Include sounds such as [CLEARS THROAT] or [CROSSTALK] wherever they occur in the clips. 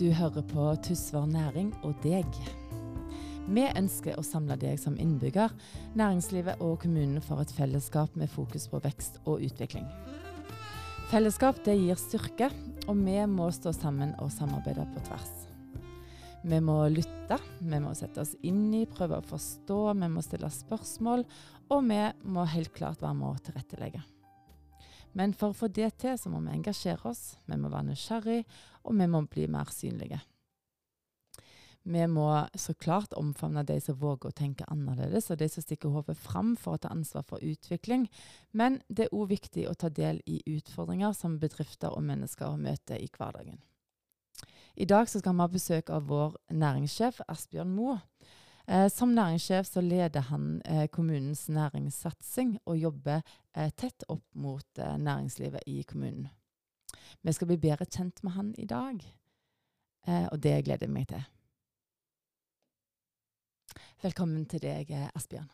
Du hører på Tysvær Næring og deg. Vi ønsker å samle deg som innbygger, næringslivet og kommunen for et fellesskap med fokus på vekst og utvikling. Fellesskap det gir styrke, og vi må stå sammen og samarbeide på tvers. Vi må lytte, vi må sette oss inn i, prøve å forstå, vi må stille spørsmål, og vi må helt klart være med å tilrettelegge. Men for å få det til, så må vi engasjere oss, vi må være nysgjerrig, og vi må bli mer synlige. Vi må så klart omfavne de som våger å tenke annerledes, og de som stikker hodet fram for å ta ansvar for utvikling. Men det er òg viktig å ta del i utfordringer som bedrifter og mennesker møter i hverdagen. I dag skal vi ha besøk av vår næringssjef Asbjørn Moe. Eh, som næringssjef så leder han eh, kommunens næringssatsing og jobber eh, tett opp mot eh, næringslivet i kommunen. Vi skal bli bedre kjent med han i dag, eh, og det gleder jeg meg til. Velkommen til deg, eh, Asbjørn.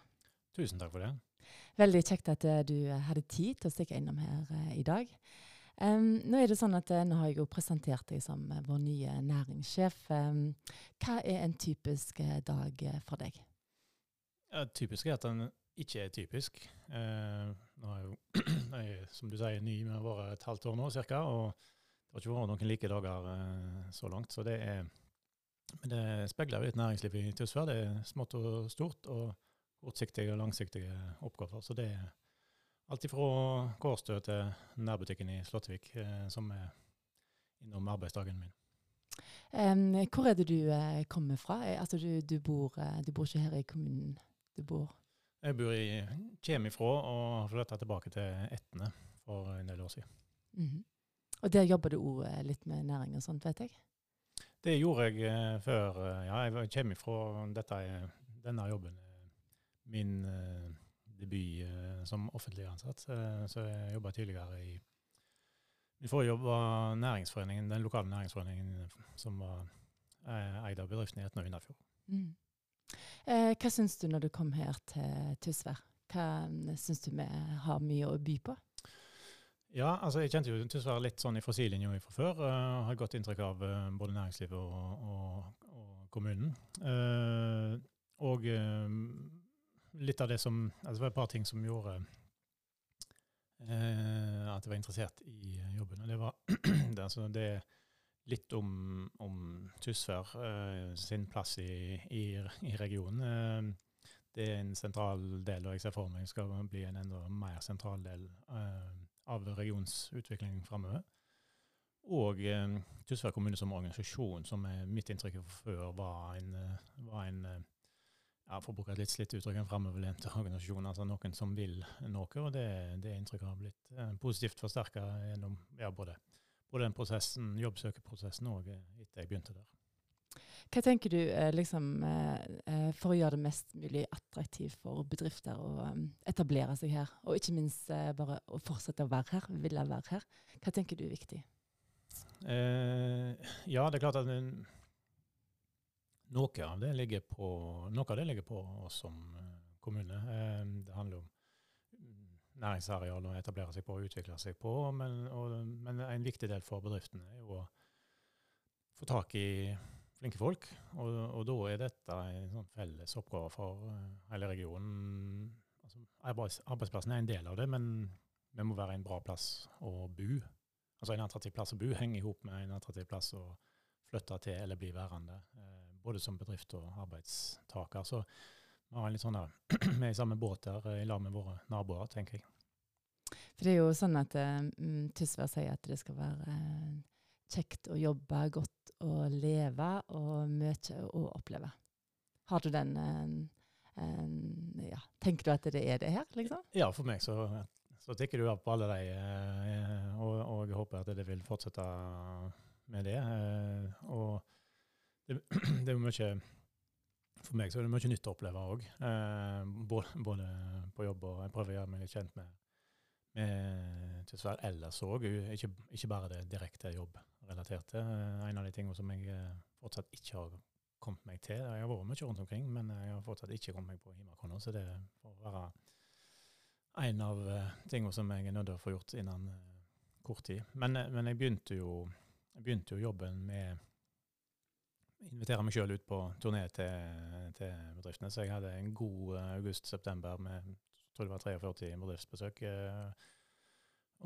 Tusen takk for det. Veldig kjekt at du hadde tid til å stikke innom her i dag. Um, nå er det sånn at nå har jeg jo presentert deg som vår nye næringssjef. Um, hva er en typisk dag for deg? Ja, typisk er at den ikke er typisk. Uh, nå er jo, [CLEARS THROAT] jeg som du sier, ny med å være et halvt år nå ca. Og det har ikke vært noen like dager uh, så langt. Så det er Men det speiler jo litt næringsliv i Tysvær. Det er smått og stort, og kortsiktige og langsiktige oppgaver. Så det er Alt fra Kårstø til nærbutikken i Slåttvik, eh, som er innom arbeidsdagen min. Um, hvor er det du uh, kommer fra? Altså, du, du, bor, uh, du, bor, ikke her i kommunen? Du bor Jeg bor i, kommer ifra og flytta tilbake til Etne for en del år siden. Mm -hmm. Og der jobber du òg litt med næring og sånt, vet jeg? Det gjorde jeg før. ja, jeg kommer ifra dette, denne jobben. Min debut eh, som offentlig ansatt. Eh, så jeg jobba tidligere i Min forrige jobb var næringsforeningen, den lokale næringsforeningen som var eh, eid av bedriften i Etna og Vindafjord. Mm. Eh, hva syns du når du kom her til Tysvær? Hva syns du vi har mye å by på? Ja, altså jeg kjente jo Tysvær litt sånn fra sidelinja fra før. Uh, har godt inntrykk av uh, både næringslivet og, og, og kommunen. Uh, og litt av det som altså Det var et par ting som gjorde eh, at jeg var interessert i jobben. og Det var [CLEARS THROAT] det, altså det litt om, om Tysvær eh, sin plass i, i, i regionen. Eh, det er en sentral del, og jeg ser for meg skal bli en enda mer sentral del eh, av regionsutviklingen framover. Og eh, Tysvær kommune som organisasjon, som er mitt inntrykk før var en, var en ja, for å bruke et litt slitt uttrykk, en framoverlent organisasjon. Altså noen som vil noe, og det, det inntrykket har blitt eh, positivt forsterka gjennom ja, både, både, den prosessen, jobbsøkeprosessen og eh, etter jeg begynte der. Hva tenker du eh, liksom, for å gjøre det mest mulig attraktivt for bedrifter å etablere seg her, og ikke minst bare å fortsette å være her, ville være her? Hva tenker du er viktig? Eh, ja, det er klart at noe av det ligger på, det ligger på oss som eh, kommune. Eh, det handler om mm, næringsareal å etablere seg på og utvikle seg på. Men, og, men, en viktig del for bedriftene er jo å få tak i flinke folk. Og, og da er dette en sånn felles oppgave for eh, hele regionen. Altså, arbeidsplassen er en del av det, men det må være en bra plass å bo. Altså En attraktiv plass å bo henger i hop med en attraktiv plass å flytte til eller bli værende både som bedrift og arbeidstaker. Så vi har litt sånn [CLEARS THROAT] vi er i samme båt der i lag med våre naboer, tenker jeg. For det er jo sånn at um, Tysvær sier at det skal være uh, kjekt å jobbe, godt å leve og mye å oppleve. Har du den uh, ja. Tenker du at det er det her, liksom? Ja, for meg så, så tikker du av på alle de, og, og, jeg håper at det vil fortsette med det. og det, [CLEARS THROAT] det er jo mye For meg så er det mye nytt å oppleve òg. Eh, både, på jobb og jeg prøver å gjøre meg litt kjent med, med Tysvær ellers òg. Ikke, ikke, bare det direkte jobbrelaterte. En av de tingene som jeg eh, fortsatt ikke har kommet meg til. Jeg har vært mye rundt omkring, men jeg har fortsatt ikke kommet meg på Himakon. Så det får være en av uh, tingene som jeg er nødt til å få gjort innen kort tid. Men, men jeg begynte jo jeg begynte jo jobben med invitere meg sjøl ut på turné til, til, bedriftene. Så jeg hadde en god august-september med tror det var 43 bedriftsbesøk.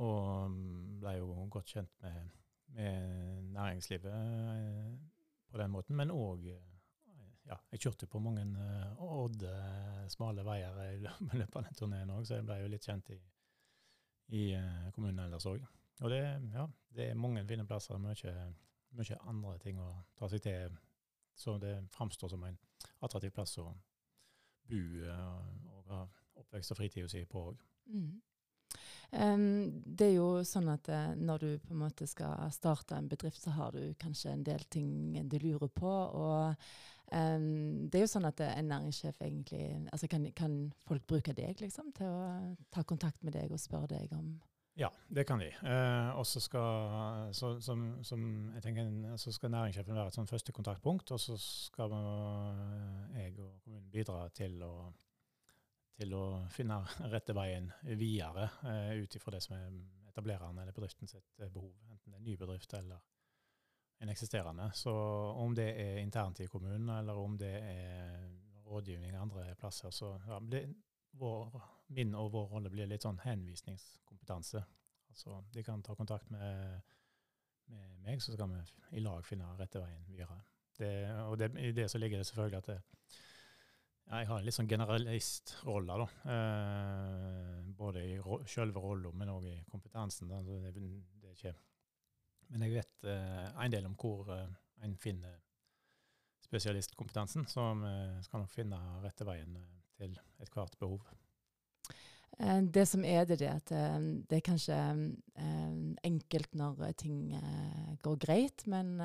Og ble jo godt kjent med, med næringslivet på den måten. Men òg ja, jeg kjørte på mange odde, smale veier [LAUGHS] i løpet av den turneen òg, så jeg ble jo litt kjent i, i kommunen ellers òg. Og det, ja, det er mange fine plasser. Mye, mye andre ting å ta seg til. Så det framstår som en attraktiv plass å bo og ha oppvekst og fritida si på òg. Mm. Um, det er jo sånn at uh, når du på en måte skal starte en bedrift, så har du kanskje en del ting du lurer på. Og um, det er jo sånn at en næringssjef egentlig altså kan, kan, folk bruke deg liksom, til å ta kontakt med deg og spørre deg om ja, det kan de. Eh, og så skal, så, som, som tenker, skal næringssjefen være et sånn første kontaktpunkt, og så skal jeg og kommunen bidra til å til å finne [LAUGHS] rette veien videre eh, ut ifra det som er etablereren eller bedriften sitt eh, behov, enten det er en ny bedrift eller en eksisterende. Så om det er internt i kommunen, eller om det er rådgivning andre plasser, så ja, vår, min og vår rolle blir litt sånn henvisningskompetanse. Altså, de kan ta kontakt med, med meg, så skal vi i lag finne rette veien videre. Det, og det, i det så ligger det selvfølgelig at det, jeg har en litt sånn generalistrolle, da. Eh, både i ro selve rolla, men òg i kompetansen. Det, det, er ikke Men jeg vet eh, en del om hvor eh, en finner spesialistkompetansen, så vi skal nok finne rette veien eh, til ethvert behov. Eh, det som er det, det at eh, det er kanskje enkelt når ting går greit, men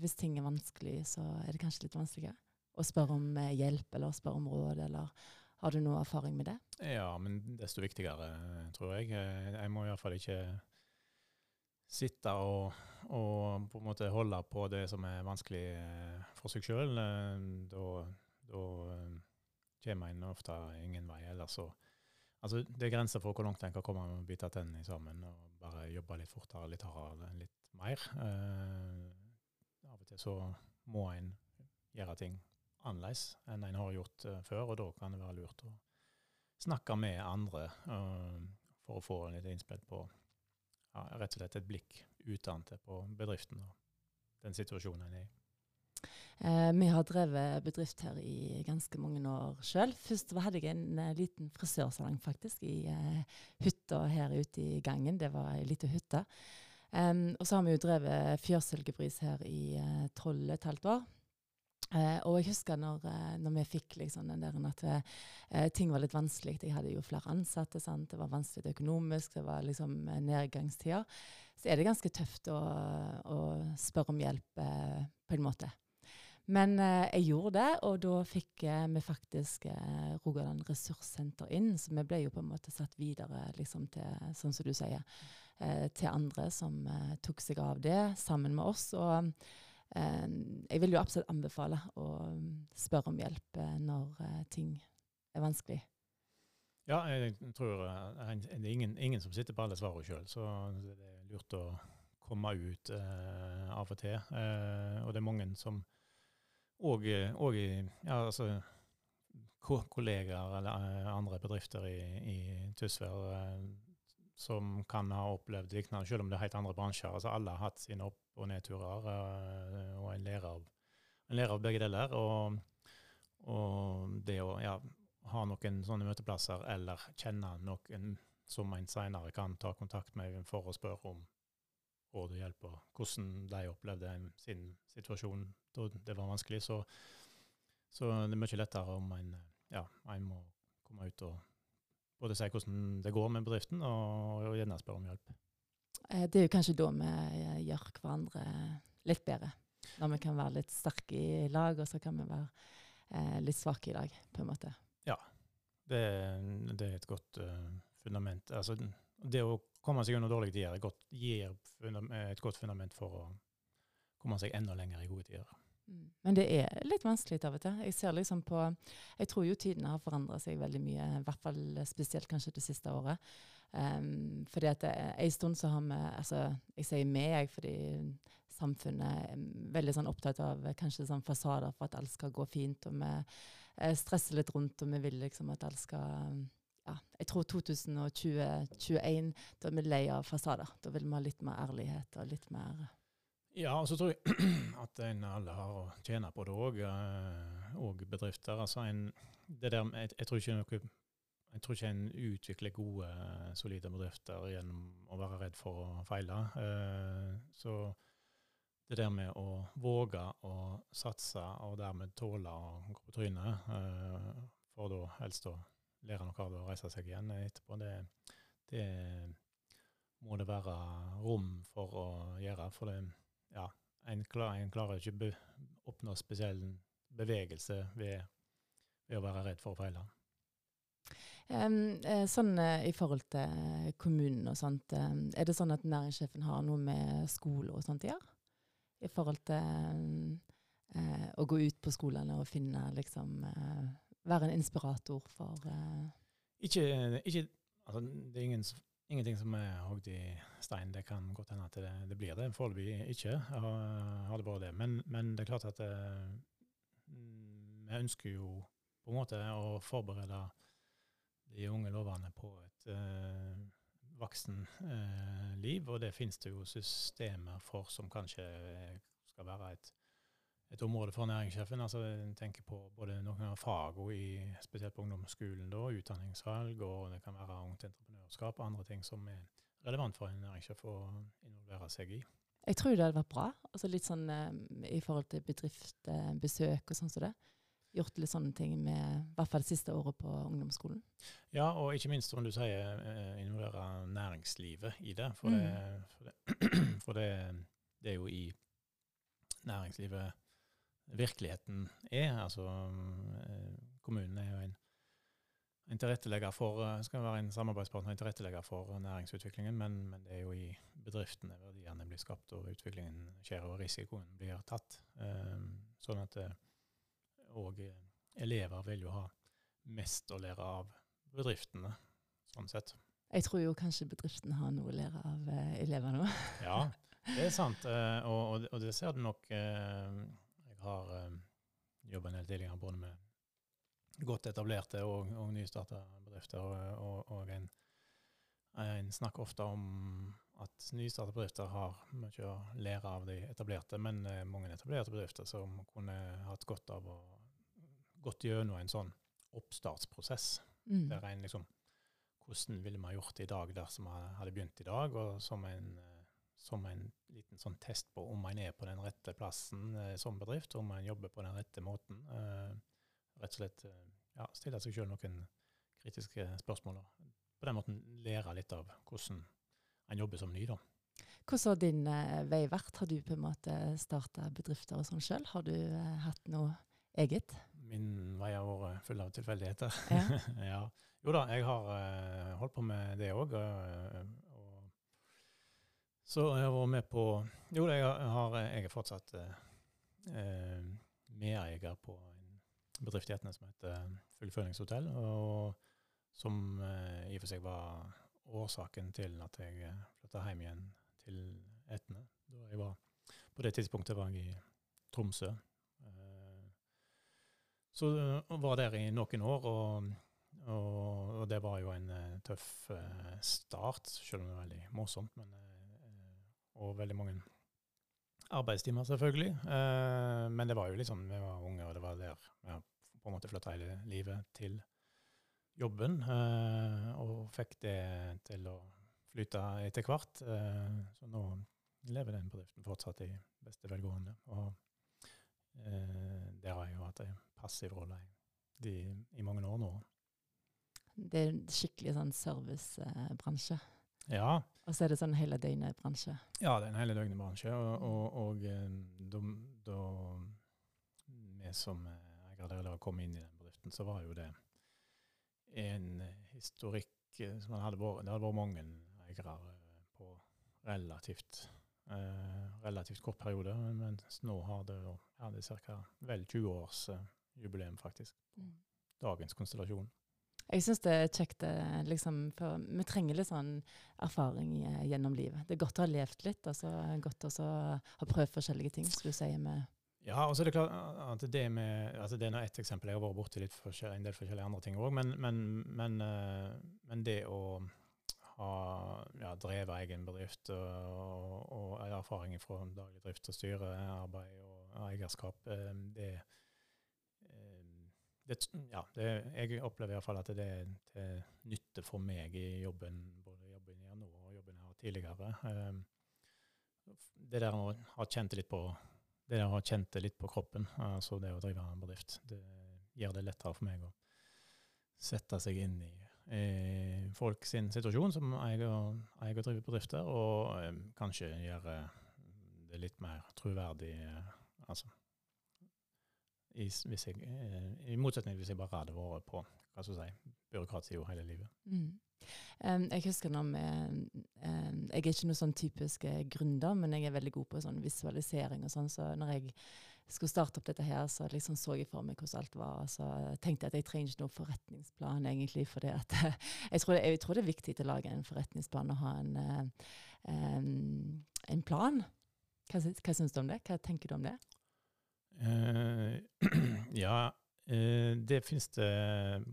hvis ting er vanskelig, så er det kanskje litt vanskeligere å spørre om eh, hjelp eller spørre om råd, eller har du noe erfaring med det? Ja, men desto viktigere, tror jeg. Eh, jeg må iallfall ikke sitte og, og, på en måte holde på det som er vanskelig eh, for seg sjøl. Da, da kommer en ofte ingen vei. Ellers så Altså, det er grenser for hvor langt en kan komme med å bite tennene sammen og bare jobbe litt fortere, litt hardere, litt mer. Uh, av og til så må en gjøre ting annerledes enn en har gjort uh, før, og da kan det være lurt å snakke med andre uh, for å få litt innspill på ja, rett og slett et blikk utenat på bedriften og den situasjonen en er i. Eh, vi har drevet bedrift her i ganske mange år sjøl. Først hadde jeg en uh, liten frisørsalong faktisk i uh, hytta her ute i gangen. Det var ei lita hytte. Um, og så har vi jo drevet fjørsalgebris her i tolv og et halvt år. Uh, og jeg husker når, uh, når vi fikk liksom den der at uh, ting var litt vanskelig. Jeg hadde jo flere ansatte. Sant? Det var vanskelig økonomisk, det var liksom nedgangstider. Så er det ganske tøft å, å spørre om hjelp på en måte. Men jeg gjorde det, og da fikk vi faktisk Rogaland ressurssenter inn. Så vi ble jo på en måte satt videre liksom til, sånn som du sier, til andre som tok seg av det sammen med oss. og Eh, jeg vil jo absolutt anbefale å mm, spørre om hjelp eh, når eh, ting er vanskelig. Ja, jeg tror det er ingen, ingen som sitter på alle svarene sjøl, så det er lurt å komme ut av og til. Og det er mange som òg i ja, altså, kollegaer eller andre bedrifter i, i Tysvær uh, som kan ha opplevd lignende, selv om det er helt andre bransjer. Altså, alle har hatt sine opp- og nedturer, uh, og en lærer, av, en lærer av begge deler. Og, og det å ja, ha noen sånne møteplasser, eller kjenne noen som en senere kan ta kontakt med for å spørre om og hjelp, og hvordan de opplevde sin situasjon da det var vanskelig, så, så det er mye lettere om en, ja, en må komme ut og både si hvordan det går med bedriften, og, og gjerne spørre om hjelp. Eh, det er jo kanskje da vi eh, gjør hverandre litt bedre. Når vi kan være litt sterke i lag, og så kan vi være eh, litt svake i lag, på en måte. Ja, det, det er et godt uh, fundament. Altså, det å komme seg under dårlige tider godt, gir et godt fundament for å komme seg enda lenger i gode tider. Mm. Men det er litt vanskelig av og til. Jeg ser liksom på Jeg tror jo tidene har forandra seg veldig mye, i hvert fall spesielt kanskje det siste året. Um, fordi at en stund så har vi altså Jeg sier vi, jeg, fordi samfunnet er veldig sånn opptatt av kanskje sånn fasader for at alt skal gå fint. Og vi eh, stresser litt rundt, og vi vil liksom at alt skal ja, Jeg tror 2021, da er vi lei av fasader. Da vil vi ha litt mer ærlighet og litt mer ja, og så tror jeg [CLEARS THROAT] at en alle har å tjene på det òg, og eh, bedrifter. Altså en, der, jeg, jeg, tror ikke noe, jeg tror ikke en utvikler gode, solide bedrifter gjennom å være redd for å feile. Eh, så det der med å våge å satse, og dermed tåle å gå på trynet, eh, for da helst å lære nok av og reise seg igjen etterpå, det, det må det være rom for å gjøre. for det ja, en, klar, en klarer ikke å oppnå spesiell bevegelse ved, ved, å være redd for å feile. Um, sånn uh, I forhold til uh, kommunen og sånt, um, er det sånn at næringssjefen har noe med skole og sånt å gjøre? I forhold til uh, å gå ut på skolene og finne liksom Være en inspirator for Ikke, ikke altså, Det er ingen ingenting som er hogd i stein. Det kan godt hende at det, det blir det. Foreløpig ikke har det vært det. Men, men, det er klart at vi ønsker jo på en måte å forberede de unge lovene på et uh, voksenliv, uh, og det finnes det jo systemer for som kanskje skal være et et område for næringssjefen. altså En tenker på både noen av fagene, spesielt på ungdomsskolen, da, utdanningsvalg, og det kan være ungt entreprenørskap og andre ting som er relevant for en næringssjef å involvere seg i. Jeg tror det hadde vært bra, altså litt sånn um, i forhold til bedriftsbesøk og sånn som det. Gjort litt sånne ting med i hvert fall det siste året på ungdomsskolen. Ja, og ikke minst som du sier, eh, involvere næringslivet i det. For, mm. det, for, det, [CLEARS THROAT] for det, det er jo i næringslivet virkeligheten er. Altså, eh, kommunen er jo en, en tilrettelegger for, eh, skal være en samarbeidspartner, en tilrettelegger for næringsutviklingen, men, men, det er jo i bedriftene verdiene blir skapt og utviklingen skjer og risikoen blir tatt. Um, sånn at Og elever vil jo ha mest å lære av bedriftene, sånn sett. Jeg tror jo kanskje bedriften har noe å lære av elevene òg. ja, det er sant. Uh, og, og, det ser du nok har um, jobba en del tidligere både med godt etablerte og, og nystarta bedrifter. Og, og, og en, en, snakker ofte om at nystarta bedrifter har mye å lære av de etablerte, men uh, mange etablerte bedrifter som kunne hatt godt av å gått gjennom en sånn oppstartsprosess. Mm. der en liksom, Hvordan ville vi gjort det i dag dersom vi hadde begynt i dag? Og som en eh, som en liten sånn test på om en er på den rette plassen eh, som bedrift, om en jobber på den rette måten. Eh, rett og slett eh, ja, stille seg sjøl noen kritiske spørsmål. Og på den måten lære litt av hvordan en jobber som ny. da. Hvordan har din eh, vei vært? Har du på en måte starta bedrifter og sånn sjøl? Har du eh, hatt noe eget? Min vei har vært full av tilfeldigheter. Ja. [LAUGHS] ja. Jo da, jeg har eh, holdt på med det òg. Så jeg har med på Jo, jeg har, jeg er fortsatt eh, medeier på en bedrift i Etne som heter Fullføringshotell, og som eh, i og for seg var årsaken til at jeg eh, flytta hjem igjen til Etne. Da jeg var, på det tidspunktet var jeg i Tromsø. Eh, så uh, var der i noen år, og, og, og det var jo en tøff start, selv om det var veldig morsomt. men og veldig mange arbeidstimer, selvfølgelig. Eh, men det var jo liksom, vi var unge, og det var der vi på en måte flytta hele livet til jobben. Eh, og fikk det til å flyte etter hvert. Eh, så nå lever den bedriften fortsatt i beste velgående. Og eh, der har jeg jo hatt en passiv rolle i, i mange år nå. Det er en skikkelig sånn servicebransje? Ja. Og så er det sånn hele døgnet-bransje? Ja, det er en hele døgnet-bransje. Og, og, og eh, da, vi som eiere der kom inn i den bedriften, så var jo det en historikk som hadde vært Det hadde vært mange eiere eh, på relativt relativt kort periode, mens nå har det, ja, det ca. vel 20 års jubileum, faktisk. Mm. Dagens konstellasjon. Jeg syns det er kjekt, liksom, for vi trenger litt sånn erfaring gjennom livet. Det er godt å ha levd litt, altså godt å ha prøvd forskjellige ting, som du sier med ja, og så er det klart at det med altså Det er ett eksempel. Jeg har vært borti litt en del forskjellige andre ting òg. Men, men, men, men, det å ha ja, drevet egen bedrift og, og erfaring fra daglig drift og styrearbeid og eierskap, det, det ja, det, jeg opplever i hvert fall at det er til nytte for meg i jobben, både jobben jeg gjør nå og jobben jeg har tidligere. Det der å ha kjent litt på det å ha kjent litt på kroppen, altså det å drive en bedrift, det gjør det lettere for meg å sette seg inn i eh, folk sin situasjon som eier og, eier og driver bedrifter, og eh, kanskje gjøre det litt mer troverdig. Eh, altså i, jeg, eh, i, motsetning hvis jeg bare hadde vært på hva skal jeg si, byråkratsida hele livet. Mm. Um, jeg husker når vi um, Jeg er ikke noen sånn typisk eh, gründer, men jeg er veldig god på sånn visualisering og sånn. Så når jeg skulle starte opp dette her, så liksom så jeg for meg hvordan alt var. Og Så tenkte jeg at jeg trenger ikke noen forretningsplan, egentlig. For [LAUGHS] jeg, tror det, jeg tror det er viktig å lage en forretningsplan og ha en, um, en plan. Hva, hva syns du om det? Hva tenker du om det? Uh, [CLEARS THROAT] ja, uh, det finnes det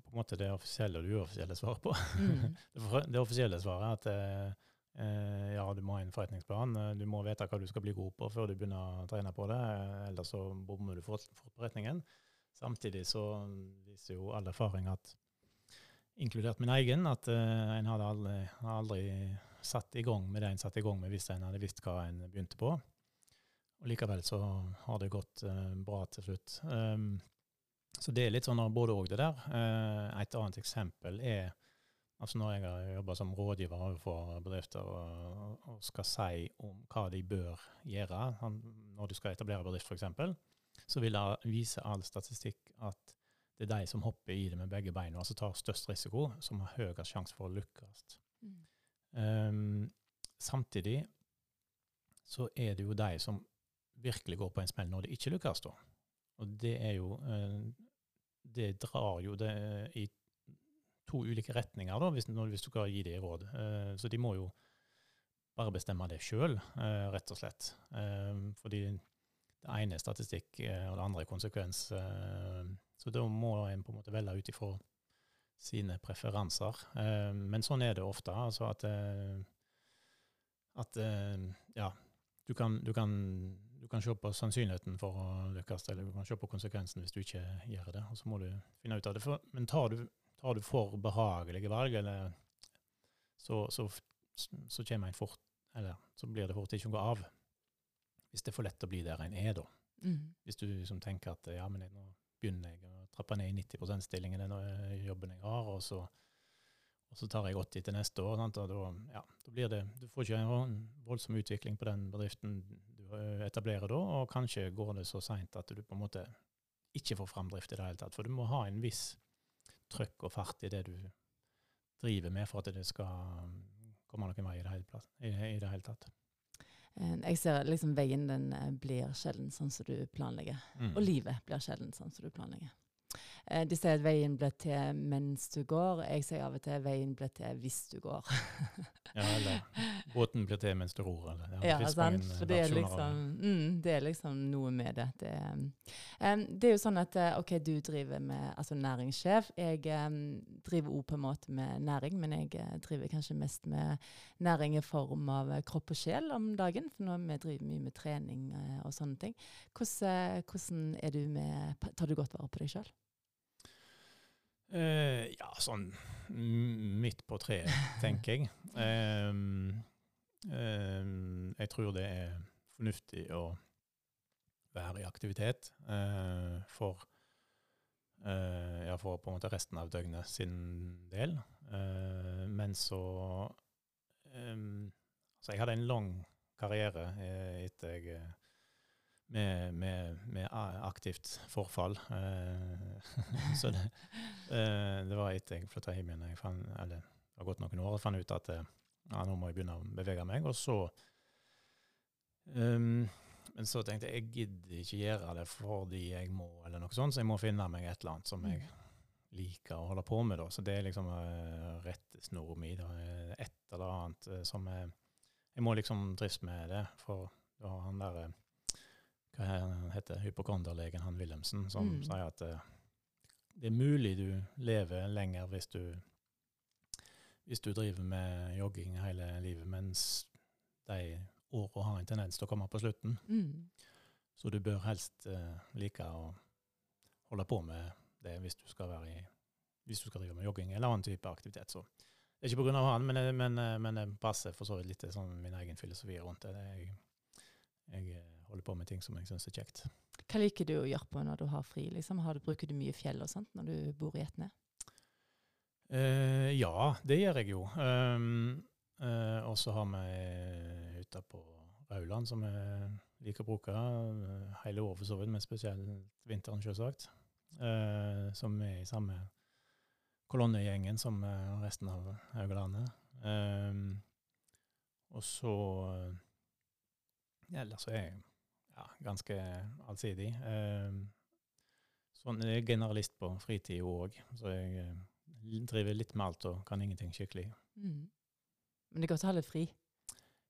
på en måte det offisielle og det uoffisielle svaret på. Mm. [LAUGHS] det, offisielle svaret er at uh, ja, du må ha en forretningsplan. Du må vite hva du skal bli god på før du begynner å trene på det, ellers så bommer du forretningen. Samtidig så viser jo all erfaring at inkludert min egen, at uh, en hadde aldri, aldri, satt i gang med det en satte i gang med hvis en hadde visst hva en begynte på. Og likevel så har det gått eh, bra til slutt. Um, så det er litt sånn både òg, det der. Uh, et annet eksempel er altså når jeg har jobba som rådgiver overfor bedrifter og, og, skal si om hva de bør gjøre når du skal etablere bedrift, f.eks., så vil jeg vise all statistikk at det er de som hopper i det med begge beina, altså tar størst risiko, som har høyest sjanse for å lykkes. Mm. Um, samtidig så er det jo de som virkelig går på en smell når det ikke lykkes. da. Og det er jo eh, Det drar jo det i to ulike retninger, da, hvis, hvis du skal gi det råd. Eh, så de må jo bare bestemme det sjøl, eh, rett og slett. Fordi det ene er statistikk, og det andre er konsekvens. Så da må en på en måte velge ut ifra sine preferanser. Men sånn er det ofte. altså at, at ja, du kan, du kan du kan se på sannsynligheten for å lykkes, eller du kan se på konsekvensen hvis du ikke gjør det. og Så må du finne ut av det. Men tar du, tar du, for behagelige valg, eller, så, så, så, fort, eller, så blir det fort ikke noe av. Hvis det er for lett å bli der en er, da. Mm. Hvis du liksom tenker at ja, men nå begynner jeg å trappe ned i 90 %-stillingen, den jobben jeg har, og så og så tar jeg 80 til neste år. Sant? og da, ja, da blir det, Du får ikke en voldsom utvikling på den bedriften eh, etablerer da, og kanskje går det så seint at du på en måte ikke får framdrift i det hele tatt. For du må ha en viss trøkk og fart i det du driver med for at det skal komme noen vei i det hele, i, i det hele tatt. Eh, jeg ser liksom veien den eh, blir sjelden sånn som du planlegger. Mm. Og livet blir sjelden sånn som du planlegger. Eh, de sier at veien blir til mens du går. Jeg sier av og til veien blir til hvis du går. [LAUGHS] ja, eller båten blir til mens du ror. Eller, ja, ja sant. For det er, liksom, mm, det er, liksom, noe med det. Det, um, det er jo sånn at eh, OK, du driver med altså næringssjef. Jeg um, driver òg på en måte med næring, men jeg driver kanskje mest med næring i form av kropp og sjel om dagen. For nå vi driver mye med trening uh, og sånne ting. Hvordan, hvordan er du med Tar du godt vare på deg sjøl? Uh, ja, sånn midt på treet, [LAUGHS] tenker jeg. Um, um, jeg tror det er fornuftig å være i aktivitet uh, for, uh, ja, for på en måte resten av døgnet sin del. men så um, Altså, jeg hadde en lang karriere etter jeg med, med, med, aktivt forfall. Eh, [LAUGHS] så det, eh, det, var etter jeg flytta hjem igjen. Jeg fann, eller, det har gått noen år og fant ut at eh, ja, nå må jeg begynne å bevege meg. Og så Um, men så tenkte jeg jeg gidder ikke gjøre det fordi jeg må, eller noe sånt, så jeg må finne meg et eller annet som jeg liker å holde på med. da. Så det er liksom uh, rettesnora mi. Et eller annet som jeg, jeg må liksom trives med det. For du har han der uh, Hva heter hypokonderlegen han Wilhelmsen, som Mm. sier at uh, det er mulig du lever lenger hvis du hvis du driver med jogging hele livet, mens de åra har en tendens til å komme på slutten. Mm. Så du bør helst uh, like å holde på med det hvis du skal være i hvis du skal drive med jogging eller annen type aktivitet. Så det er ikke pga. han, men, det- men, eh, men det passer for så vidt litt sånn min egen filosofi rundt det. jeg, jeg holder på med ting som jeg syns er kjekt. Hva liker du å gjøre på når du har fri? Liksom? Har du, bruker du mye fjell og sånt når du bor i Etne? Eh, ja, det gjør jeg jo. Um, eh, og så har vi hytta på Rauland, som jeg liker å bruke eh, hele året for så vidt, men spesielt vinteren, selvsagt. Eh, som er i samme kolonnegjengen som eh, resten av Haugalandet. Um, og så eh, ja, så er jeg ja, ganske allsidig. Um, sånn, jeg er generalist på fritid òg, så jeg eh, driver litt med alt og kan ingenting skikkelig. Mm. Men det er godt å ha litt fri.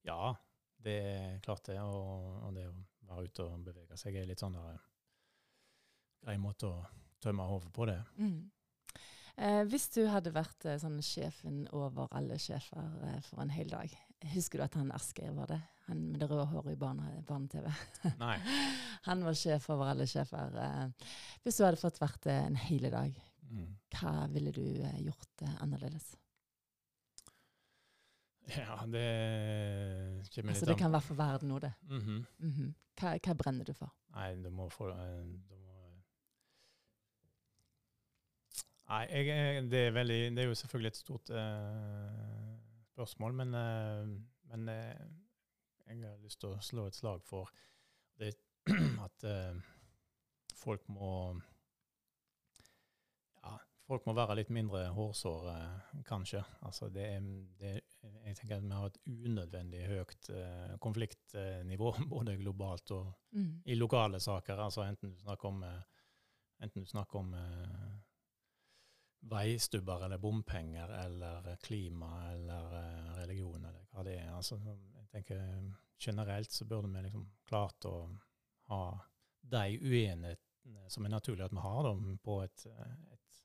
Ja, det er klart det. Og, og det å være ute og bevege seg er litt sånn der, eh, grei måte å tømme hodet på det. Mm. Eh, hvis du hadde vært eh, sånn sjefen over alle sjefer eh, for en hel dag, husker du at han Asgeir var det? Han med det røde håret i barne- barne-TV. [LAUGHS] Nei. han var sjef over alle sjefer. Eh. Hvis du hadde fått vært det en hel dag, Mm. hva ville du eh, gjort eh, annerledes? Ja, det kommer litt Altså, det kan være for verden nå, det. Mhm. Mhm. hva, hva brenner du for? Nei, du må få eh, Nei, jeg- det, er veldig, det er jo selvfølgelig et stort eh, spørsmål, men, eh, men eh, jeg har lyst til å slå et slag for det [CLEARS THROAT] at eh, folk må ja, folk må være litt mindre hårsåre, kanskje. Altså det er, det, jeg tenker at vi har et unødvendig høyt konfliktnivå, [LAUGHS] både globalt og Mm. i lokale saker. Altså enten du snakker om, enten du snakker om veistubber eller bompenger eller klima eller eh, religion eller hva det er. Altså, jeg tenker Generelt så burde vi liksom klart å ha de uenighetene som er naturlig at vi har, da, på et, eh, et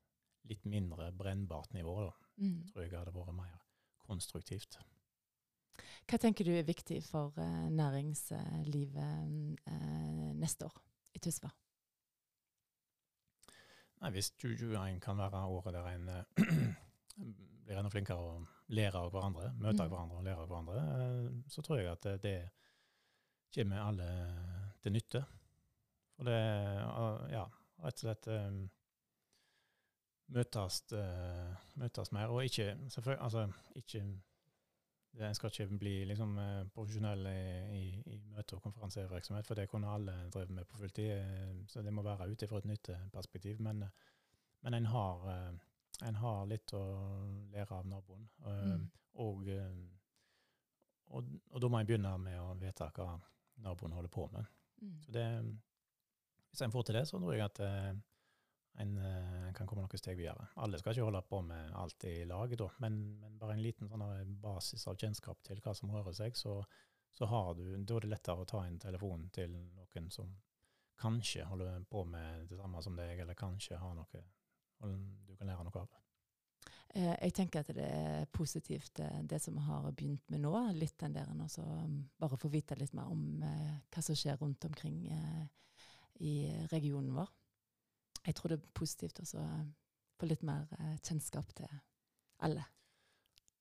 litt mindre brennbart nivå. Da. Mm. tror jeg hadde vært mer konstruktivt. Hva tenker du er viktig for eh, næringslivet eh, neste år i Tysvær? Nei, Hvis 2021 kan være året der en eh, [CLEARS THROAT] blir enda flinkere å lære av hverandre, møte Mm. hverandre og lære av hverandre, eh, så tror jeg at det, det kommer alle til nytte. For det eh, Ja, rett og slett eh, møtes, eh, møtes mer, og ikke altså, ikke En skal ikke bli liksom, eh, profesjonell i, i, i møte- og konferansevirksomhet, for det kunne alle drevet med på fulltid. eh, Så det må være ut ifra et nytteperspektiv. Men, eh, men en, har, en har litt å lære av naboen. Mm. Og, og, og da må en begynne med å vite hva naboen holder på med. Mm. Så det, hvis en får til det, så tror jeg at en eh, kan komme noen steg videre. Alle skal ikke holde på med alt i lag, da, men, men bare en liten sånn basis av kjennskap til hva som rører seg, så, så har du, da er det lettere å ta en telefon til noen som kanskje holder på med det samme som deg, eller kanskje har noe du kan lære noe av. Eh, jeg tenker at det er positivt eh, det som vi har begynt med nå. Litt den der også, um, bare få vite litt mer om eh, hva som skjer rundt omkring eh, i regionen vår. Jeg tror det er positivt å få litt mer eh, kjennskap til alle.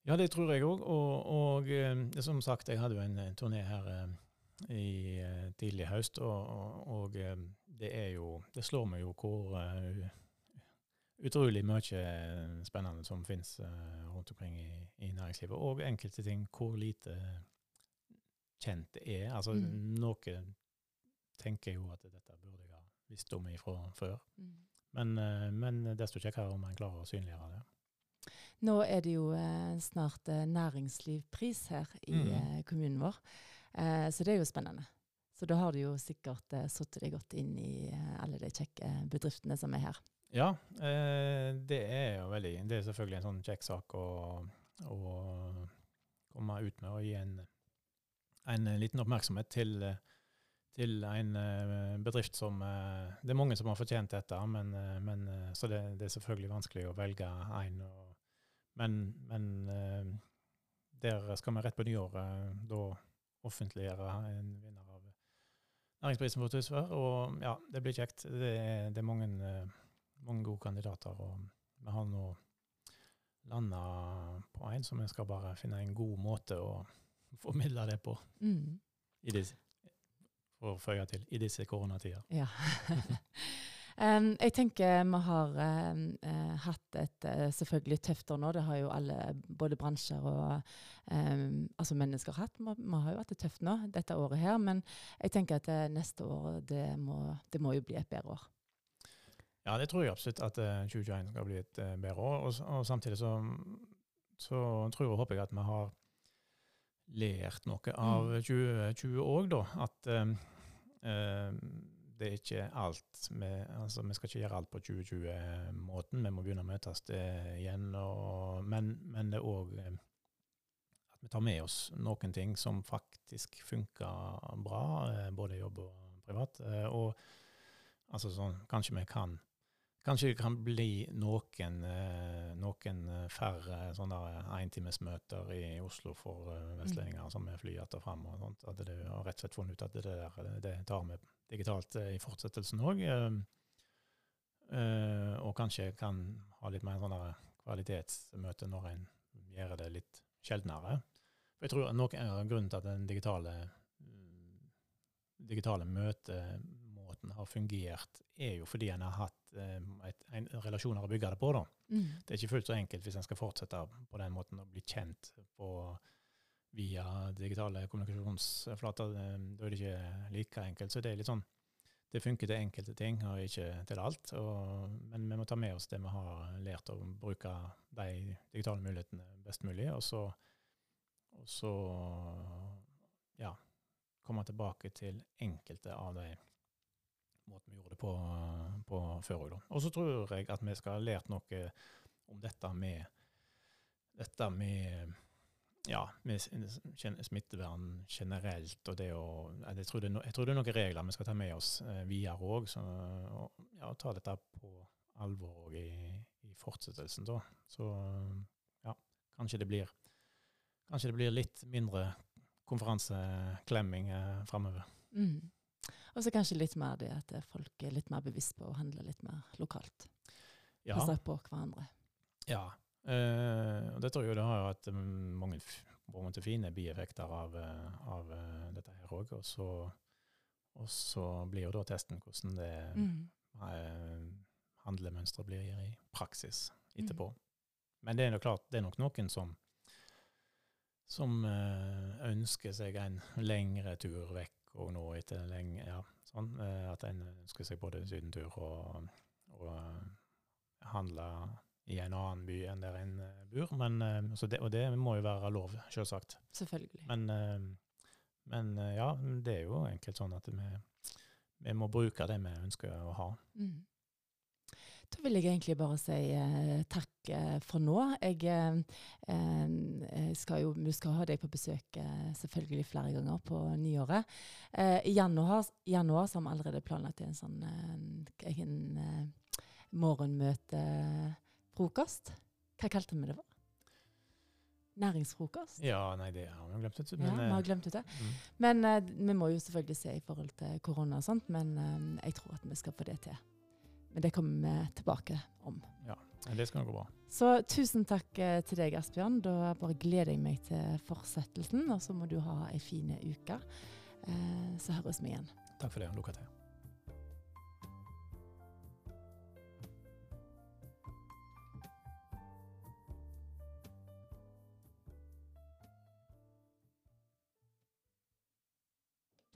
Ja, det tror jeg òg. Og, og eh, som sagt, jeg hadde jo en eh, turné her eh, i eh, tidlig høst, og, og, eh, det er jo Det slår meg jo hvor eh, utrolig mye eh, spennende som finnes eh, rundt omkring i, i næringslivet. Og enkelte ting hvor lite kjent det er. Altså Mm. noe tenker jo at dette burde jeg ha visst om ifra før. Mm. Men, eh, men desto kjekkere om en klarer å synliggjøre det. Nå er det jo eh, snart eh, næringslivpris her i Mm. eh, kommunen vår. Eh, så det er jo spennende. Så da har du jo sikkert eh, satt deg godt inn i eh, alle de kjekke bedriftene som er her. Ja, eh, det er jo veldig Det er selvfølgelig en sånn kjekk sak å, å, komme ut med og gi en, en liten oppmerksomhet til, til en eh, bedrift som eh, Det er mange som har fortjent dette, men, eh, men så det, det, er selvfølgelig vanskelig å velge én. Men, men der skal vi rett på nyåret da offentliggjøre en vinner av næringsprisen for Tysvær. Og ja, det blir kjekt. Det er, det er mange, mange, gode kandidater. Og vi har nå landa på en som vi skal bare finne en god måte å formidle det på. Mm. I disse, å føye til, i disse koronatider. Ja. [LAUGHS] Um, jeg tenker vi har uh, hatt et uh, selvfølgelig tøft år nå. Det har jo alle, både bransjer og um, altså mennesker hatt. Vi, vi, har jo hatt det tøft nå dette året her, men jeg tenker at uh, neste år det må, det må, jo bli et bedre år. Ja, det tror jeg absolutt at 2021 skal bli et bedre år. Og, og samtidig så, så, tror og håper jeg at vi har lært noe av 2020 òg, da. At det er ikke alt vi, altså vi skal ikke gjøre alt på 2020-måten. Vi må begynne å møtes igjen. Og, men, men, det er òg eh, at vi tar med oss noen ting som faktisk funker bra, eh, både i jobb og privat. Eh, og altså sånn, kanskje vi kan Kanskje det kan bli noen, noen færre sånne entimesmøter i Oslo for vestlendinger mm. som er flyet og fram. og sånt. At det har rett og slett funnet ut at det, der, det tar vi digitalt eh, i fortsettelsen òg. Eh, eh, og kanskje kan ha litt mer sånne kvalitetsmøte når en gjør det litt sjeldnere. For jeg tror noe av grunnen til at den digitale, mm, digitale møtemåten har fungert, er jo fordi en har hatt et, en relasjoner å bygge det på. da. Mm. Det er ikke fullt så enkelt hvis en skal fortsette på den måten å bli kjent på via digitale kommunikasjonsflater. Da er det ikke like enkelt. Så det er litt sånn det funker til enkelte ting, og ikke til alt. Og, men vi må ta med oss det vi har lært, og bruke de digitale mulighetene best mulig. Og så, og så ja, komme tilbake til enkelte av de måtene vi gjorde det på, på før òg. Og så tror jeg at vi skal ha lært noe om dette med, dette med ja, med smittevern generelt og det å jeg tror det, no, jeg tror det er noen regler vi skal ta med oss eh, videre òg. Og ja, ta dette på alvor òg i, i, fortsettelsen, da. Så ja, kanskje det blir Kanskje det blir litt mindre konferanseklemming eh, framover. Mm. Og så kanskje litt mer det at folk er litt mer bevisst på å handle litt mer lokalt. Ja. på hverandre. Ja, Uh, og det tror jeg det har hatt um, mange måte, fine bieffekter av, uh, av dette her òg. Og, så blir jo da testen hvordan det mm. handlemønsteret blir i praksis etterpå. Mm. Men det er klart, det er nok noen som som ønsker seg en lengre tur vekk og nå etter lenge, ja, sånn, at en ønsker seg både sydentur og, og handle i en annen by enn der en eh, bor. Men, eh, det, og det må jo være lov, selvsagt. Selvfølgelig. Men, eh, men, ja, det er jo enkelt sånn at vi, vi må bruke det vi ønsker å ha. Mm. Da vil jeg egentlig bare si eh, takk eh, for nå. Jeg eh, skal jo, Vi skal ha deg på besøk selvfølgelig flere ganger på nyåret. I januar, januar så har vi allerede planlagt en sånn en, morgenmøte frokost. Hva kalte vi det for? Næringsfrokost? Ja, nei, det har vi glemt. Ut, men, ja, vi har eh, glemt ut det. Mm. Men vi må jo selvfølgelig se i forhold til korona og sånt, men jeg tror at vi skal få det til. Men det kommer vi tilbake om. Ja, det skal gå bra. Så tusen takk uh, til deg, Asbjørn. Da bare gleder jeg meg til fortsettelsen, og så må du ha ei fin uke. så høres vi igjen. Takk for det, Lukka til.